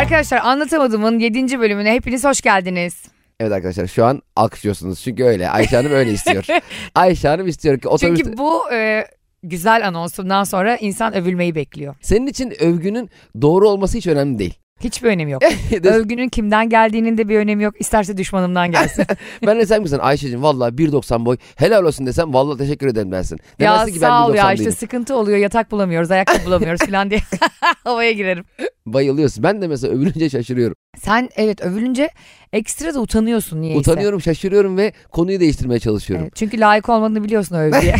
Arkadaşlar anlatamadığımın 7. bölümüne hepiniz hoş geldiniz. Evet arkadaşlar şu an alkışlıyorsunuz çünkü öyle. Ayşe Hanım öyle istiyor. Ayşe Hanım istiyor ki otobüste... Çünkü bu e, güzel anonsundan sonra insan övülmeyi bekliyor. Senin için övgünün doğru olması hiç önemli değil. Hiçbir önemi yok. Övgünün kimden geldiğinin de bir önemi yok. İsterse düşmanımdan gelsin. ben desem ki sen Ayşe'cim vallahi 1.90 boy helal olsun desem vallahi teşekkür ederim dersin. ya Demezsin ki ben sağ ol ya 1.90 işte sıkıntı oluyor yatak bulamıyoruz ayakkabı bulamıyoruz falan diye havaya girerim. Bayılıyorsun. Ben de mesela övülünce şaşırıyorum. Sen evet övülünce ekstra da utanıyorsun niyeyse. Utanıyorum, şaşırıyorum ve konuyu değiştirmeye çalışıyorum. Evet, çünkü layık olmadığını biliyorsun övgüye.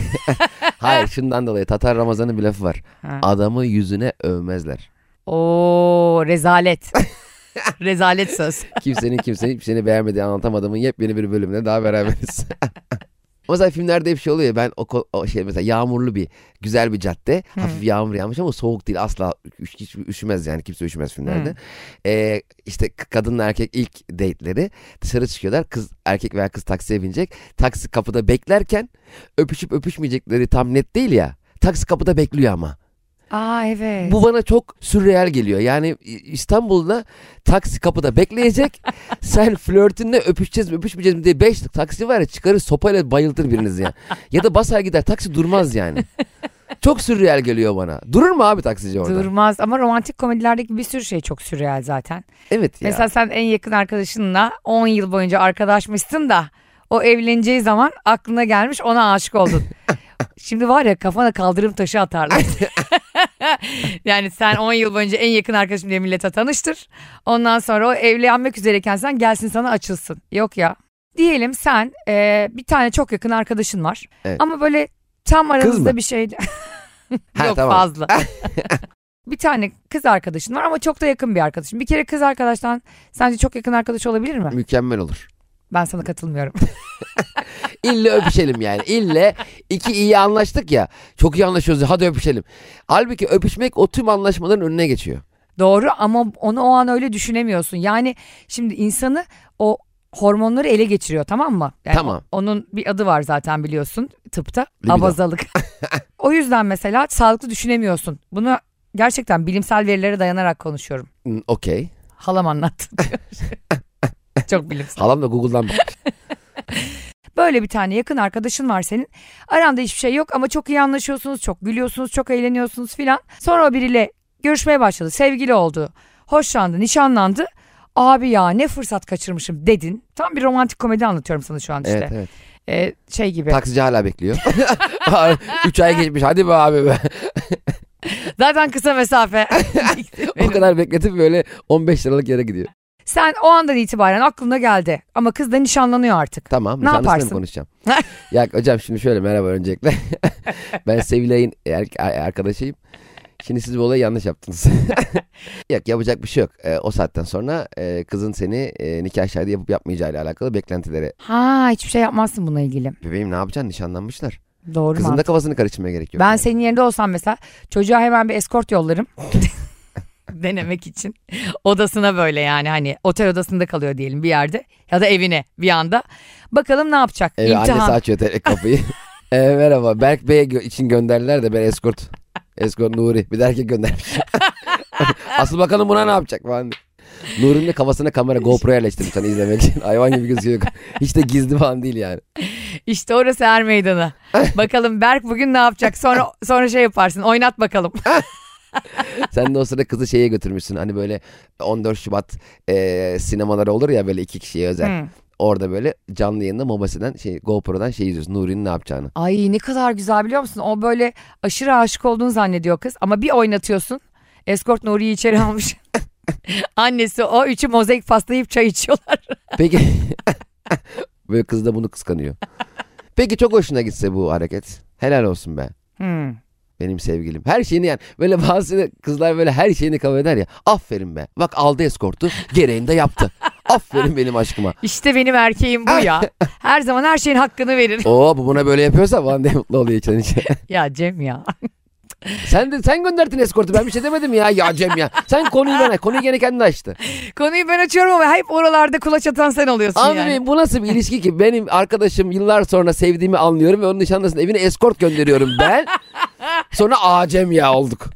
Hayır şundan dolayı Tatar Ramazan'ın bir lafı var. Ha. Adamı yüzüne övmezler. Oo rezalet. rezalet söz. Kimsenin kimsenin hiçbir şeyini beğenmediği anlatamadığımın yepyeni bir bölümüne daha beraberiz. Mesela filmlerde hep şey oluyor ya ben o, o şey mesela yağmurlu bir güzel bir cadde hafif yağmur yağmış ama soğuk değil asla üş, hiç üşümez yani kimse üşümez filmlerde. Hı. Ee, işte kadınla erkek ilk date'leri dışarı çıkıyorlar kız erkek veya kız taksiye binecek taksi kapıda beklerken öpüşüp öpüşmeyecekleri tam net değil ya taksi kapıda bekliyor ama. Aa evet. Bu bana çok sürreal geliyor. Yani İstanbul'da taksi kapıda bekleyecek. sen flörtünle öpüşeceğiz mi öpüşmeyeceğiz mi diye 5 taksi var ya çıkarır sopayla bayıltır biriniz ya. Ya da basar gider taksi durmaz yani. Çok sürreal geliyor bana. Durur mu abi taksici orada? Durmaz ama romantik komedilerdeki bir sürü şey çok sürreal zaten. Evet ya. Mesela sen en yakın arkadaşınla 10 yıl boyunca arkadaşmışsın da o evleneceği zaman aklına gelmiş ona aşık oldun. Şimdi var ya kafana kaldırım taşı atarlar. yani sen 10 yıl boyunca en yakın arkadaşım diye millete tanıştır. Ondan sonra o evlenmek üzereyken sen gelsin sana açılsın. Yok ya. Diyelim sen e, bir tane çok yakın arkadaşın var. Evet. Ama böyle tam aranızda mı? bir şey... Ha, Yok tamam. fazla. bir tane kız arkadaşın var ama çok da yakın bir arkadaşın. Bir kere kız arkadaştan sence çok yakın arkadaş olabilir mi? Mükemmel olur. Ben sana katılmıyorum. İlle öpüşelim yani. İlle iki iyi anlaştık ya. Çok iyi anlaşıyoruz. Hadi öpüşelim. Halbuki öpüşmek o tüm anlaşmaların önüne geçiyor. Doğru ama onu o an öyle düşünemiyorsun. Yani şimdi insanı o hormonları ele geçiriyor tamam mı? Yani Tamam. onun bir adı var zaten biliyorsun tıpta. Libido. Abazalık. o yüzden mesela sağlıklı düşünemiyorsun. Bunu gerçekten bilimsel verilere dayanarak konuşuyorum. Hmm, Okey. Halam anlattı diyor. Çok bilimsel. Halam da Google'dan bakmış. Böyle bir tane yakın arkadaşın var senin. Aranda hiçbir şey yok ama çok iyi anlaşıyorsunuz, çok gülüyorsunuz, çok eğleniyorsunuz filan. Sonra o biriyle görüşmeye başladı, sevgili oldu, hoşlandı, nişanlandı. Abi ya ne fırsat kaçırmışım dedin. Tam bir romantik komedi anlatıyorum sana şu an işte. Evet evet. Ee, şey gibi. Taksici hala bekliyor. Üç ay geçmiş hadi be abi be. Zaten kısa mesafe. o kadar bekletip böyle 15 liralık yere gidiyor. Sen o andan itibaren aklına geldi. Ama kız da nişanlanıyor artık. Tamam. Ne mı yaparsın? konuşacağım? ya hocam şimdi şöyle merhaba öncelikle. ben Sevilay'ın er- arkadaşıyım. Şimdi siz bu olayı yanlış yaptınız. Yok yapacak bir şey yok. Ee, o saatten sonra e, kızın seni e, nikah şahidi yapıp yapmayacağıyla alakalı beklentileri. Ha hiçbir şey yapmazsın bununla ilgili. Bebeğim ne yapacaksın nişanlanmışlar. Doğru Kızın mu? da kafasını karıştırmaya gerek yok. Ben yani. senin yerinde olsam mesela çocuğa hemen bir eskort yollarım. Denemek için. Odasına böyle yani hani otel odasında kalıyor diyelim bir yerde. Ya da evine bir anda. Bakalım ne yapacak? Evet, annesi İmtihan. açıyor te- kapıyı. e, merhaba Berk Bey'e gö- için gönderdiler de ben eskort. Eskort Nuri. Bir de erkek göndermiş. Asıl bakalım buna ne yapacak falan. Nuri'nin de kafasına kamera GoPro yerleştirmiş hani izlemek için. Hayvan gibi gözüküyor. Hiç de gizli falan değil yani. İşte orası er meydanı. bakalım Berk bugün ne yapacak? Sonra sonra şey yaparsın. Oynat bakalım. Sen de o sırada kızı şeye götürmüşsün. Hani böyle 14 Şubat e, sinemaları olur ya böyle iki kişiye özel. Hı. Orada böyle canlı yayında Mobası'dan şey GoPro'dan şey izliyorsun. Nuri'nin ne yapacağını. Ay ne kadar güzel biliyor musun? O böyle aşırı aşık olduğunu zannediyor kız. Ama bir oynatıyorsun. Eskort Nuri'yi içeri almış. Annesi o üçü mozaik paslayıp çay içiyorlar. Peki böyle kız da bunu kıskanıyor. Peki çok hoşuna gitse bu hareket. Helal olsun be. Hmm. Benim sevgilim. Her şeyini yani böyle bazı kızlar böyle her şeyini kabul eder ya. Aferin be. Bak aldı eskortu gereğini de yaptı. Aferin benim aşkıma. İşte benim erkeğim bu ya. Her zaman her şeyin hakkını verir. Oo bu buna böyle yapıyorsa falan diye mutlu oluyor içten içe. ya Cem ya. Sen de sen gönderdin eskortu ben bir şey demedim ya ya Cem ya. Sen konuyu bana konuyu gene kendi açtı. Konuyu ben açıyorum ama hep oralarda kulaç atan sen oluyorsun Abi yani. bu nasıl bir ilişki ki benim arkadaşım yıllar sonra sevdiğimi anlıyorum ve onun nişanlısının evine eskort gönderiyorum ben. Sonra acem ya olduk.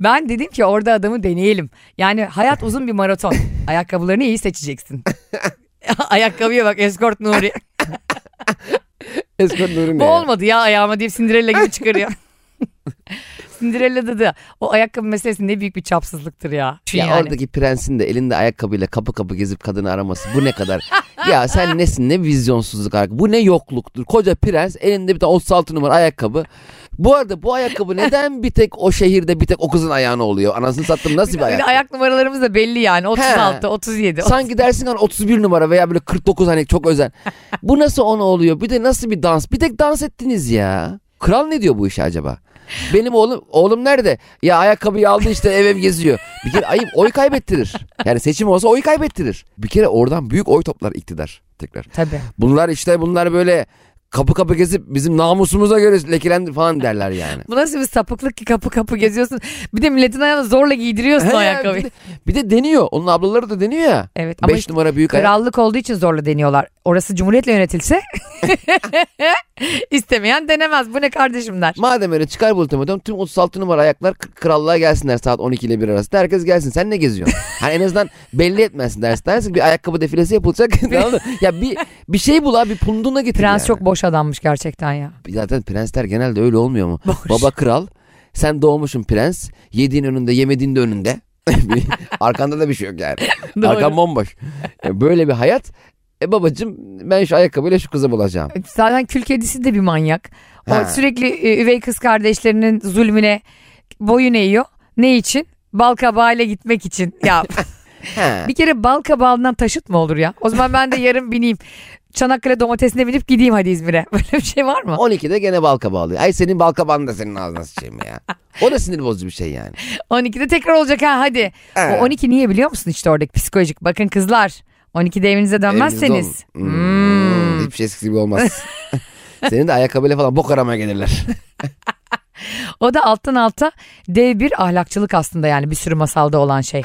Ben dedim ki orada adamı deneyelim. Yani hayat uzun bir maraton. Ayakkabılarını iyi seçeceksin. Ayakkabıya bak Escort Nuri. Escort Nuri ne Bu ya? olmadı ya ayağıma deyip Cinderella gibi çıkarıyor. Cinderella'da da o ayakkabı meselesi ne büyük bir çapsızlıktır ya. Şu Ya yani. oradaki prensin de elinde ayakkabıyla kapı kapı gezip kadını araması bu ne kadar? ya sen nesin ne vizyonsuzluk bu ne yokluktur. Koca prens elinde bir tane 36 numara ayakkabı. Bu arada bu ayakkabı neden bir tek o şehirde bir tek o kızın ayağına oluyor? Anasını sattım nasıl bir ayakkabı? ayak numaralarımız da belli yani. 36, 37. Sanki dersin hani 31 numara veya böyle 49 hani çok özel. Bu nasıl ona oluyor? Bir de nasıl bir dans? Bir tek dans ettiniz ya. Kral ne diyor bu işe acaba? Benim oğlum oğlum nerede? Ya ayakkabıyı aldı işte ev ev geziyor. Bir kere ayıp oy kaybettirir. Yani seçim olsa oy kaybettirir. Bir kere oradan büyük oy toplar iktidar tekrar. Tabii. Bunlar işte bunlar böyle kapı kapı gezip bizim namusumuza göre lekelendi falan derler yani. Bu nasıl bir sapıklık ki kapı kapı geziyorsun. Bir de milletin ayağına zorla giydiriyorsun He, ayakkabıyı. Bir de, bir de deniyor. Onun ablaları da deniyor ya. Evet ama 5 işte numara büyük ayak. krallık olduğu için zorla deniyorlar. Orası cumhuriyetle yönetilse istemeyen denemez. Bu ne kardeşim der. Madem öyle çıkar bu ultimatom tüm 36 numara ayaklar k- krallığa gelsinler saat 12 ile 1 arasında. Herkes gelsin. Sen ne geziyorsun? Hani en azından belli etmezsin dersin. Dersin bir ayakkabı defilesi yapılacak. Tamam mı? ya bir bir şey bul abi bir punduna getir Prens yani. çok boş adammış gerçekten ya. Zaten prensler genelde öyle olmuyor mu? Boş. Baba kral. Sen doğmuşsun prens. Yediğin önünde yemediğin de önünde. Arkanda da bir şey yok yani. Doğru. Arkan bomboş. Böyle bir hayat. E babacım ben şu ayakkabıyla şu kıza bulacağım. Zaten kül kedisi de bir manyak. O Ha. sürekli e, üvey kız kardeşlerinin zulmüne boyun eğiyor. Ne için? Balkabağıyla gitmek için. Ya He. bir kere balkabağından taşıt mı olur ya? O zaman ben de yarın bineyim. Çanakkale domatesine binip gideyim hadi İzmir'e. Böyle bir şey var mı? 12'de gene balka bağlıyor. Ay senin balkaban da senin ağzına sıçayım ya. O da sinir bozucu bir şey yani. 12'de tekrar olacak ha hadi. He. O 12 niye biliyor musun işte oradaki psikolojik? Bakın kızlar 12'de evinize dönmezseniz. Evinizde olun. Hmm, Hiçbir şey eskisi gibi olmaz. Senin de ayakkabıyla falan bok aramaya gelirler. O da alttan alta dev bir ahlakçılık aslında yani bir sürü masalda olan şey.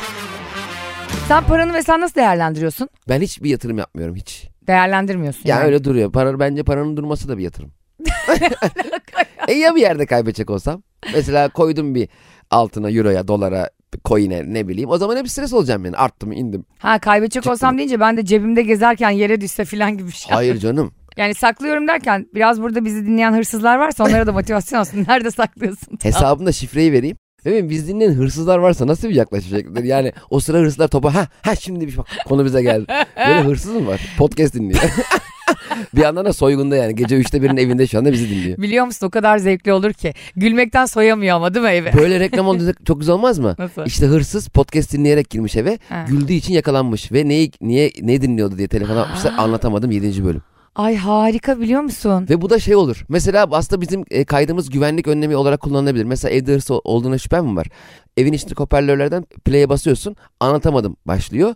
Sen paranı mesela nasıl değerlendiriyorsun? Ben hiçbir yatırım yapmıyorum hiç. Değerlendirmiyorsun Ya yani. öyle duruyor. Para, bence paranın durması da bir yatırım. e ya bir yerde kaybedecek olsam? Mesela koydum bir altına, euroya, dolara, coin'e ne bileyim. O zaman hep stres olacağım yani. Arttı mı indim. Ha kaybedecek Çıktı olsam deyince ben de cebimde gezerken yere düşse falan gibi bir şey. Hayır canım. Yani saklıyorum derken biraz burada bizi dinleyen hırsızlar varsa onlara da motivasyon olsun. Nerede saklıyorsun? Hesabımda şifreyi vereyim. Evet biz dinleyen hırsızlar varsa nasıl bir yaklaşacaklar? Yani o sıra hırsızlar topa ha ha şimdi bir bak konu bize geldi. Böyle hırsız mı var? Podcast dinliyor. bir yandan da soygunda yani. Gece üçte birinin evinde şu anda bizi dinliyor. Biliyor musun o kadar zevkli olur ki. Gülmekten soyamıyor ama değil mi eve? Böyle reklam oldu çok güzel olmaz mı? Nasıl? İşte hırsız podcast dinleyerek girmiş eve. Ha. Güldüğü için yakalanmış ve neyi niye ne dinliyordu diye telefon atmışlar. Anlatamadım 7. bölüm. Ay harika biliyor musun? Ve bu da şey olur. Mesela aslında bizim e, kaydımız güvenlik önlemi olarak kullanılabilir. Mesela evde hırsız ol- olduğuna şüphem mi var? Evin içindeki hoparlörlerden play'e basıyorsun. Anlatamadım başlıyor.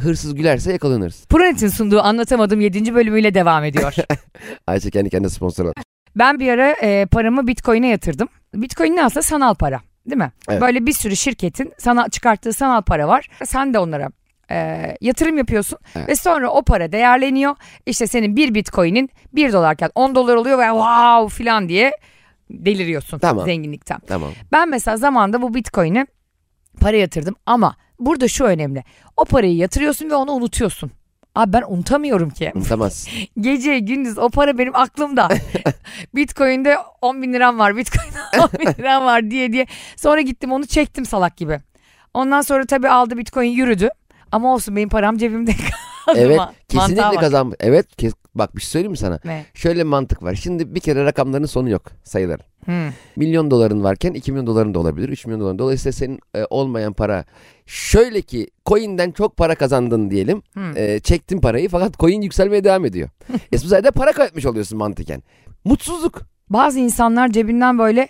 Hırsız gülerse yakalanırız. Pronet'in sunduğu anlatamadım 7. bölümüyle devam ediyor. Ayşe kendi kendine sponsor. Ben bir ara e, paramı Bitcoin'e yatırdım. Bitcoin ne aslında sanal para değil mi? Evet. Böyle bir sürü şirketin sana çıkarttığı sanal para var. Sen de onlara e, yatırım yapıyorsun Evet. ve sonra o para değerleniyor. İşte senin bir Bitcoin'in 1 dolarken 10 dolar oluyor ve wow filan diye deliriyorsun Tamam. zenginlikten. Tamam. Ben mesela zamanda bu Bitcoin'e para yatırdım ama burada şu önemli. O parayı yatırıyorsun ve onu unutuyorsun. Abi ben unutamıyorum ki. Unutamaz. Gece gündüz o para benim aklımda. Bitcoin'de 10 bin liram var, Bitcoin'de 10 bin liram var diye diye. Sonra gittim onu çektim salak gibi. Ondan sonra tabii aldı Bitcoin yürüdü. Ama olsun benim param cebimde kaldı. evet kesinlikle kazan. Evet kes- bak bir şey söyleyeyim mi sana? Ne? Şöyle bir mantık var. Şimdi bir kere rakamların sonu yok sayıların. Hmm. Milyon doların varken 2 milyon doların da olabilir. 3 milyon doların. Dolayısıyla senin e, olmayan para şöyle ki coin'den çok para kazandın diyelim. Hmm. E, çektin parayı fakat coin yükselmeye devam ediyor. e, bu sayede para kaybetmiş oluyorsun mantıken. Mutsuzluk. Bazı insanlar cebinden böyle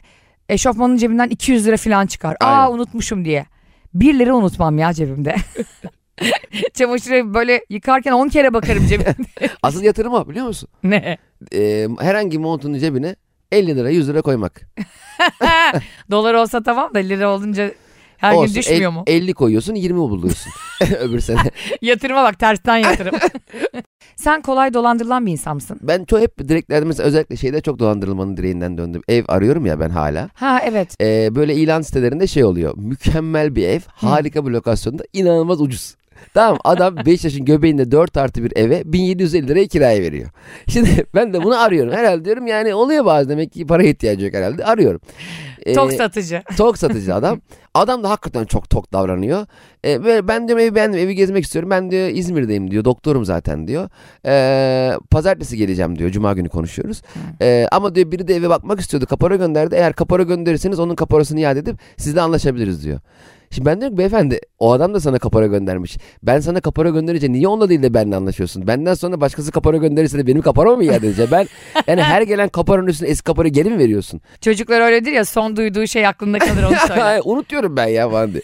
eşofmanın cebinden 200 lira falan çıkar. Aa Aynen. unutmuşum diye. 1 lira unutmam ya cebimde. Çamaşırı böyle yıkarken 10 kere bakarım cebimde. Asıl yatırım o biliyor musun? ne? E, herhangi montunun cebine 50 lira 100 lira koymak. Dolar olsa tamam da lira olunca Her Olsun, gün düşmüyor el- mu? 50 koyuyorsun 20 buluyorsun öbür sene. Yatırıma bak tersten yatırım. Sen kolay dolandırılan bir insan mısın? Ben çok hep direklerde mesela özellikle şeyde çok dolandırılmanın direğinden döndüm. Ev arıyorum ya ben hala. Ha evet. Ee, böyle ilan sitelerinde şey oluyor. Mükemmel bir ev, harika bir lokasyonda, inanılmaz ucuz. Tamam adam 5 yaşın göbeğinde 4 artı bir eve 1750 liraya kiraya veriyor. Şimdi ben de bunu arıyorum. Herhalde diyorum yani oluyor bazı demek ki paraya ihtiyacı yok herhalde. Arıyorum. Ee, Tok satıcı. Tok satıcı adam. Adam da hakikaten çok tok davranıyor. Ee, böyle ben diyorum evi beğendim evi gezmek istiyorum. Ben diyor İzmir'deyim diyor. Doktorum zaten diyor. Ee, pazartesi geleceğim diyor. Cuma günü konuşuyoruz. Ee, ama diyor biri de eve bakmak istiyordu. Kapora gönderdi. Eğer kapora gönderirseniz onun kaporasını iade edip sizle anlaşabiliriz diyor. Şimdi ben diyorum ki beyefendi o adam da sana kapora göndermiş. Ben sana kapora gönderince niye onunla değil de benimle anlaşıyorsun? Benden sonra başkası kapora gönderirse de benim kaparamı mı iade edecek? Ben yani her gelen kaparanın üstüne eski kaparayı geri mi veriyorsun? Çocuklar öyledir ya son duyduğu şey aklında kalır onu söyle. Unutuyorum ben ya falan diye.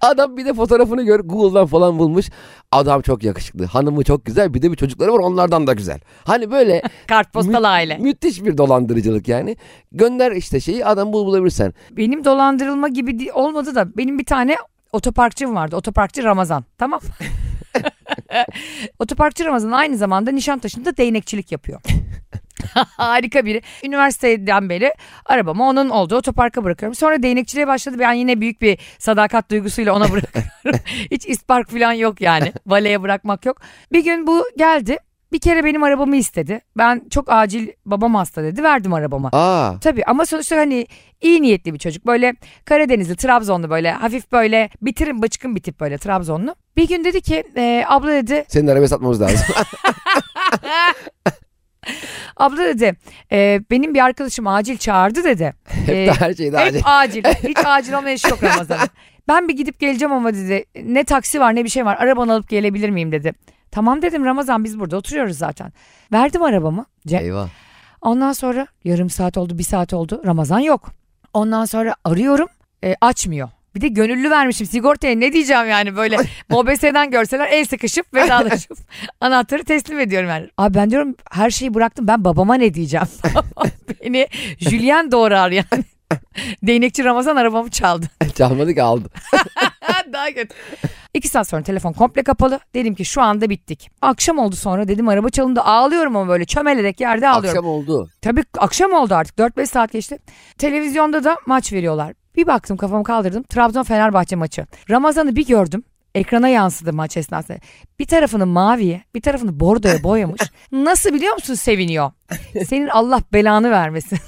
Adam bir de fotoğrafını gör Google'dan falan bulmuş. Adam çok yakışıklı. Hanımı çok güzel. Bir de bir çocukları var onlardan da güzel. Hani böyle Kartpostal mü- aile. müthiş bir dolandırıcılık yani. Gönder işte şeyi adam bul bulabilirsen. Benim dolandırılma gibi di- olmadı da benim bir tane otoparkçım vardı. Otoparkçı Ramazan. Tamam. otoparkçı Ramazan aynı zamanda Nişantaşı'nda değnekçilik yapıyor. Harika biri. Üniversiteden beri arabamı onun olduğu otoparka bırakıyorum. Sonra değnekçiliğe başladı. Ben yine büyük bir sadakat duygusuyla ona bırakıyorum. Hiç ispark falan yok yani. Valeye bırakmak yok. Bir gün bu geldi. Bir kere benim arabamı istedi. Ben çok acil babam hasta dedi. Verdim arabamı. Aa Tabii ama sonuçta hani iyi niyetli bir çocuk. Böyle Karadenizli, Trabzonlu böyle hafif böyle bitirin bıçkın bir tip böyle Trabzonlu. Bir gün dedi ki e, abla dedi senin arabayı satmamız lazım. abla dedi e, benim bir arkadaşım acil çağırdı dedi. Hep E, de her şeyde hep acil. acil. Hiç acil olmayan iş yok Ramazan'ın. Ben bir gidip geleceğim ama dedi ne taksi var ne bir şey var arabanı alıp gelebilir miyim dedi. Tamam dedim Ramazan biz burada oturuyoruz zaten. Verdim arabamı. Cem, Eyvah. Ondan sonra yarım saat oldu bir saat oldu Ramazan yok. Ondan sonra arıyorum e, açmıyor. Bir de gönüllü vermişim sigortaya ne diyeceğim yani böyle MOBESE'den görseler el sıkışıp vedalaşıp anahtarı teslim ediyorum yani. Abi ben diyorum her şeyi bıraktım ben babama ne diyeceğim. Beni Julien doğrar yani. Değnekçi Ramazan arabamı çaldı. Çalmadı ki aldı. Daha kötü. İki saat sonra telefon komple kapalı. Dedim ki şu anda bittik. Akşam oldu sonra dedim araba çalındı. Ağlıyorum ama böyle çömelerek yerde ağlıyorum. Akşam oldu. Tabii akşam oldu artık 4-5 saat geçti. Televizyonda da maç veriyorlar. Bir baktım kafamı kaldırdım. Trabzon Fenerbahçe maçı. Ramazan'ı bir gördüm. Ekrana yansıdı maç esnasında. Bir tarafını maviye, bir tarafını bordoya boyamış. Nasıl biliyor musun seviniyor? Senin Allah belanı vermesin.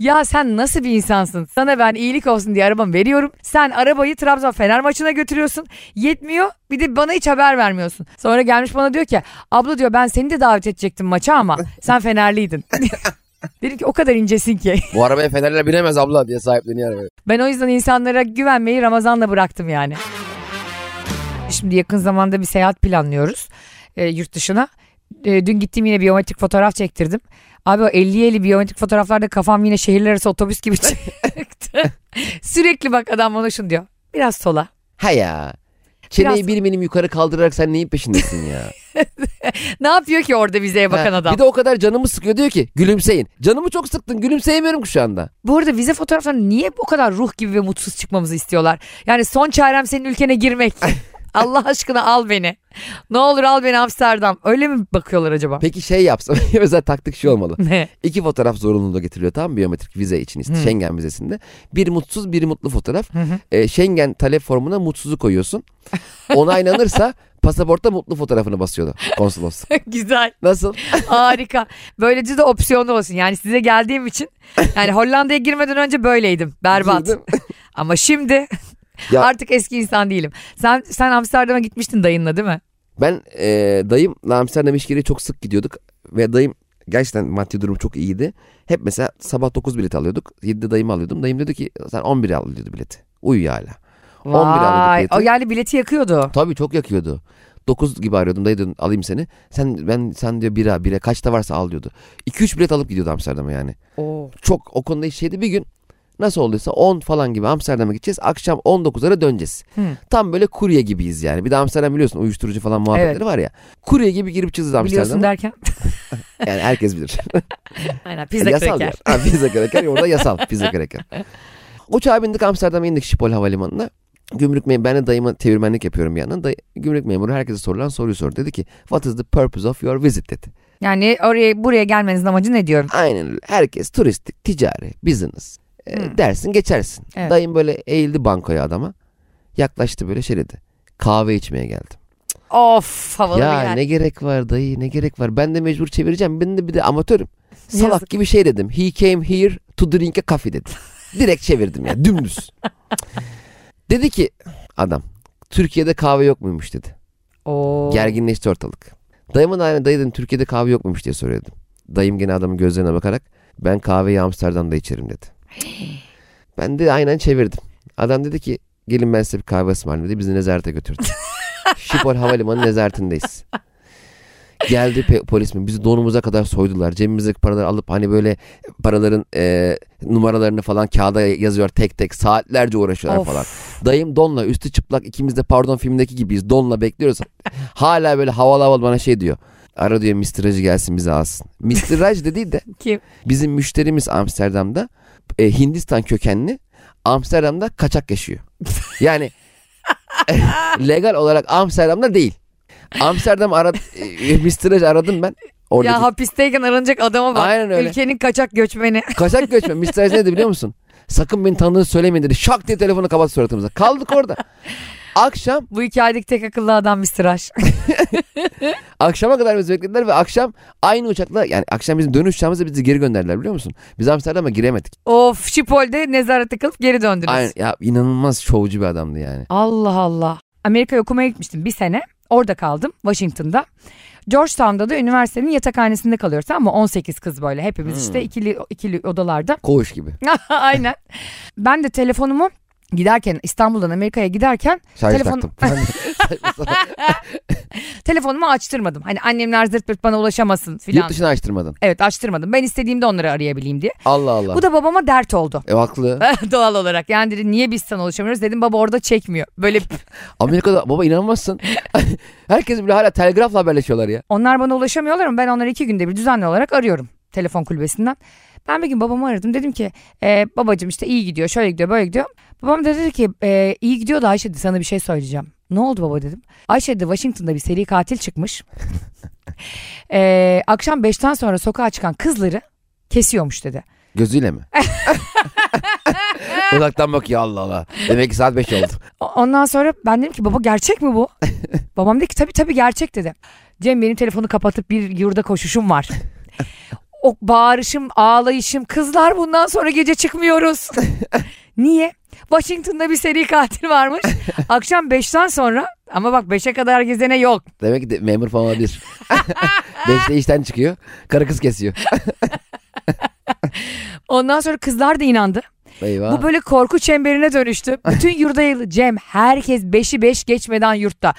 Ya sen nasıl bir insansın? Sana ben iyilik olsun diye arabamı veriyorum. Sen arabayı Trabzon Fener maçına götürüyorsun. Yetmiyor. Bir de bana hiç haber vermiyorsun. Sonra gelmiş bana diyor ki abla diyor ben seni de davet edecektim maça ama sen Fenerliydin. Dedim ki o kadar incesin ki. Bu arabaya Fenerler binemez abla diye sahipleniyor arabayı. Ben o yüzden insanlara güvenmeyi Ramazan'la bıraktım yani. Şimdi yakın zamanda bir seyahat planlıyoruz e, yurt dışına. E, dün gittim yine biyometrik fotoğraf çektirdim. Abi o 50 50 biyometrik fotoğraflarda kafam yine şehirler arası otobüs gibi çıktı. Sürekli bak adam bana şunu diyor. Biraz sola. Ha ya. Çeneyi Biraz- bir milim yukarı kaldırarak sen neyin peşindesin ya? Ne yapıyor ki orada vizeye bakan Ha, adam? Bir de o kadar canımı sıkıyor diyor ki gülümseyin. Canımı çok sıktın gülümseyemiyorum ki şu anda. Bu arada vize fotoğraflarında niye bu kadar ruh gibi ve mutsuz çıkmamızı istiyorlar? Yani son çarem senin ülkene girmek. Allah aşkına al beni. Ne olur al beni Amsterdam. Öyle mi bakıyorlar acaba? Peki şey yapsam mesela taktik şu olmalı. Ne? İki fotoğraf zorunluluğu getiriliyor mı? biyometrik vize için işte. Schengen vizesinde. Bir mutsuz bir mutlu fotoğraf. Ee, Schengen talep formuna mutsuzu koyuyorsun. Onaylanırsa pasaportta mutlu fotoğrafını basıyordu konsolos. Güzel. Nasıl? Harika. Böylece de opsiyonlu olsun. Yani size geldiğim için yani Hollanda'ya girmeden önce böyleydim. Berbat. Ama şimdi Ya- artık eski insan değilim. Sen sen Amsterdam'a gitmiştin dayınla değil mi? Ben e, dayımla Amsterdam işgiri çok sık gidiyorduk. Ve dayım gerçekten maddi durum çok iyiydi. Hep mesela sabah 9 bilet alıyorduk. 7'de dayımı alıyordum. Dayım dedi ki sen 11'e al diyordu bileti. Uyuyor hala. 11 alıyorduk Vay. bileti. O yani bileti yakıyordu. Tabii çok yakıyordu. 9 gibi arıyordum dayı diyordum alayım seni. Sen ben sen diyor bira bira kaçta varsa al diyordu. 2-3 bilet alıp gidiyordu Amsterdam'a yani. Oo. Çok o konuda şeydi bir gün nasıl olduysa 10 falan gibi Amsterdam'a gideceğiz. Akşam 19'lara döneceğiz. Hı. Tam böyle kurye gibiyiz yani. Bir de Amsterdam biliyorsun uyuşturucu falan muhabbetleri Evet. var ya. Kurye gibi girip çıkacağız Biliyorsun Amsterdam'a. derken. Yani herkes bilir. Aynen pizza yasal kraker. yer. Ha, pizza kraker orada yasal pizza kraker. Uçağa bindik Amsterdam'a indik Schiphol Havalimanı'na. Gümrük memuru, ben de dayıma çevirmenlik yapıyorum bir yandan. Dayı, gümrük memuru herkese sorulan soruyu sordu. Dedi ki what is the purpose of your visit dedi. Yani oraya buraya gelmenizin amacı ne diyorum? Aynen öyle. Herkes turistik, ticari, business. E, Hmm. Dersin geçersin. Evet. Dayım böyle eğildi bankoya adama. Yaklaştı böyle şey dedi. Kahve içmeye geldim. Of havalı ya bir yer. ne gerek var dayı ne gerek var. Ben de mecbur çevireceğim. Ben de bir de amatörüm. Salak Yazık. gibi şey dedim. He came here to drink a coffee dedi. Direkt çevirdim ya dümdüz. dedi ki adam Türkiye'de kahve yok muymuş dedi. Oo. Gerginleşti ortalık. Dayımın aynı dayı dedim Türkiye'de kahve yok muymuş diye soruyorum. Dayım gene adamın gözlerine bakarak ben kahveyi Amsterdam'da içerim dedi. Ben de aynen çevirdim. Adam dedi ki gelin ben size bir kahve ısmarlayayım dedi. Bizi nezarete götürdü. Schiphol Havalimanı nezaretindeyiz. Geldi polis mi? Bizi donumuza kadar soydular. Cebimizdeki paraları alıp hani böyle paraların e, numaralarını falan kağıda yazıyor tek tek. Saatlerce uğraşıyorlar Of. falan. Dayım donla üstü çıplak ikimiz de pardon filmdeki gibiyiz. Donla bekliyoruz. Hala böyle havalı havalı bana şey diyor. Ara diyor Mr. Raj gelsin bizi alsın. Mr. Raj de değil de Kim? bizim müşterimiz Amsterdam'da e, Hindistan kökenli Amsterdam'da kaçak yaşıyor. Yani legal olarak Amsterdam'da değil. Amsterdam ara e, Mr. Aradım ben. Oradaki Ya hapisteyken aranacak adama bak. Aynen öyle. Ülkenin kaçak göçmeni. kaçak göçmen Mr. Ne dedi biliyor musun? Sakın beni tanıdığını söylemeyin dedi. Şak diye telefonu kapat suratımıza. Kaldık orada. Akşam Bu hikayedeki tek akıllı adam Mr. Aş. akşama kadar bizi beklediler ve akşam aynı uçakla yani akşam bizim dönüş uçağımızda bizi geri gönderdiler biliyor musun? Biz Amsterdam'a giremedik. of Şipol'de nezarete kalıp geri döndünüz. Aynen ya inanılmaz şovcu bir adamdı yani. Allah Allah. Amerika'ya okumaya gitmiştim bir sene. Orada kaldım Washington'da. Georgetown'da da üniversitenin yatakhanesinde kalıyoruz ama 18 kız böyle hepimiz Hmm. işte ikili ikili odalarda. Koğuş gibi. Aynen. Ben de telefonumu giderken İstanbul'dan Amerika'ya giderken Şarj Telefon- telefonumu açtırmadım. Hani annemler zırt pırt bana ulaşamasın Yurt filan. dışına açtırmadın. Evet açtırmadım. Ben istediğimde onları arayabileyim diye. Allah Allah. Bu da babama dert oldu. E haklı. Doğal olarak. Yani dedi niye biz sana ulaşamıyoruz? Dedim baba orada çekmiyor. Böyle Amerika'da baba inanmazsın. Herkes bile hala telgrafla haberleşiyorlar ya. onlar bana ulaşamıyorlar ama ben onları iki günde bir düzenli olarak arıyorum. Telefon kulübesinden. Ben bir gün babamı aradım. Dedim ki e, babacığım işte iyi gidiyor şöyle gidiyor böyle gidiyor. Babam da dedi ki e, iyi gidiyor da Ayşe dedi, sana bir şey söyleyeceğim. Ne oldu baba dedim. Ayşe de Washington'da bir seri katil çıkmış. e, akşam 5'ten sonra sokağa çıkan kızları kesiyormuş dedi. Gözüyle mi? Uzaktan bakıyor Allah Allah. Demek ki saat 5 oldu. O- Ondan sonra ben dedim ki baba gerçek mi bu? Babam dedi ki tabii tabii gerçek dedi. Cem benim telefonu kapatıp bir yurda koşuşum var. O bağırışım, ağlayışım, kızlar bundan sonra gece çıkmıyoruz. Niye? Washington'da bir seri katil varmış. Akşam 5'ten sonra ama bak 5'e kadar gezene yok. Demek ki de, memur falan olabilir. 5'te işten çıkıyor. Karı kız kesiyor. Ondan sonra kızlar da inandı. Eyvah. Bu böyle korku çemberine dönüştü. Bütün yurda yayıldı. Cem herkes 5'i 5 geçmeden yurtta.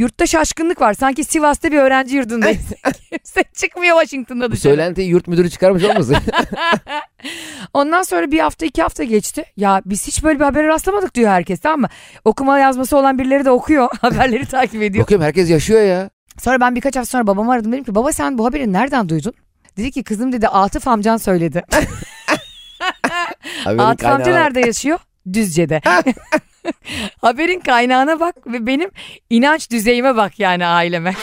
Yurtta şaşkınlık var. Sanki Sivas'ta bir öğrenci yurdundayız. Kimse çıkmıyor Washington'da dışarı. söylentiyi yurt müdürü çıkarmış olmasın? Ondan sonra bir hafta iki hafta geçti. Ya biz hiç böyle bir habere rastlamadık diyor herkes tamam mı? Okuma yazması olan birileri de okuyor. Haberleri takip ediyor. Bakıyorum herkes yaşıyor ya. Sonra ben birkaç hafta sonra babamı aradım. Dedim ki baba sen bu haberi nereden duydun? Dedi ki kızım dedi Atıf amcan söyledi. Atıf amca nerede yaşıyor? Düzce'de. Haberin kaynağına bak ve benim inanç düzeyime bak yani aileme.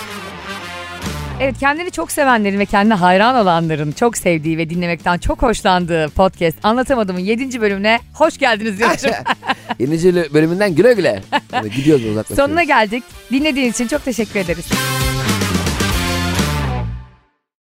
Evet kendini çok sevenlerin ve kendine hayran olanların çok sevdiği ve dinlemekten çok hoşlandığı podcast Anlatamadığımın 7. bölümüne hoş geldiniz diyorum. Yenici bölümünden güle güle. Gidiyoruz uzaklaşıyoruz. Sonuna geldik. Dinlediğiniz için çok teşekkür ederiz.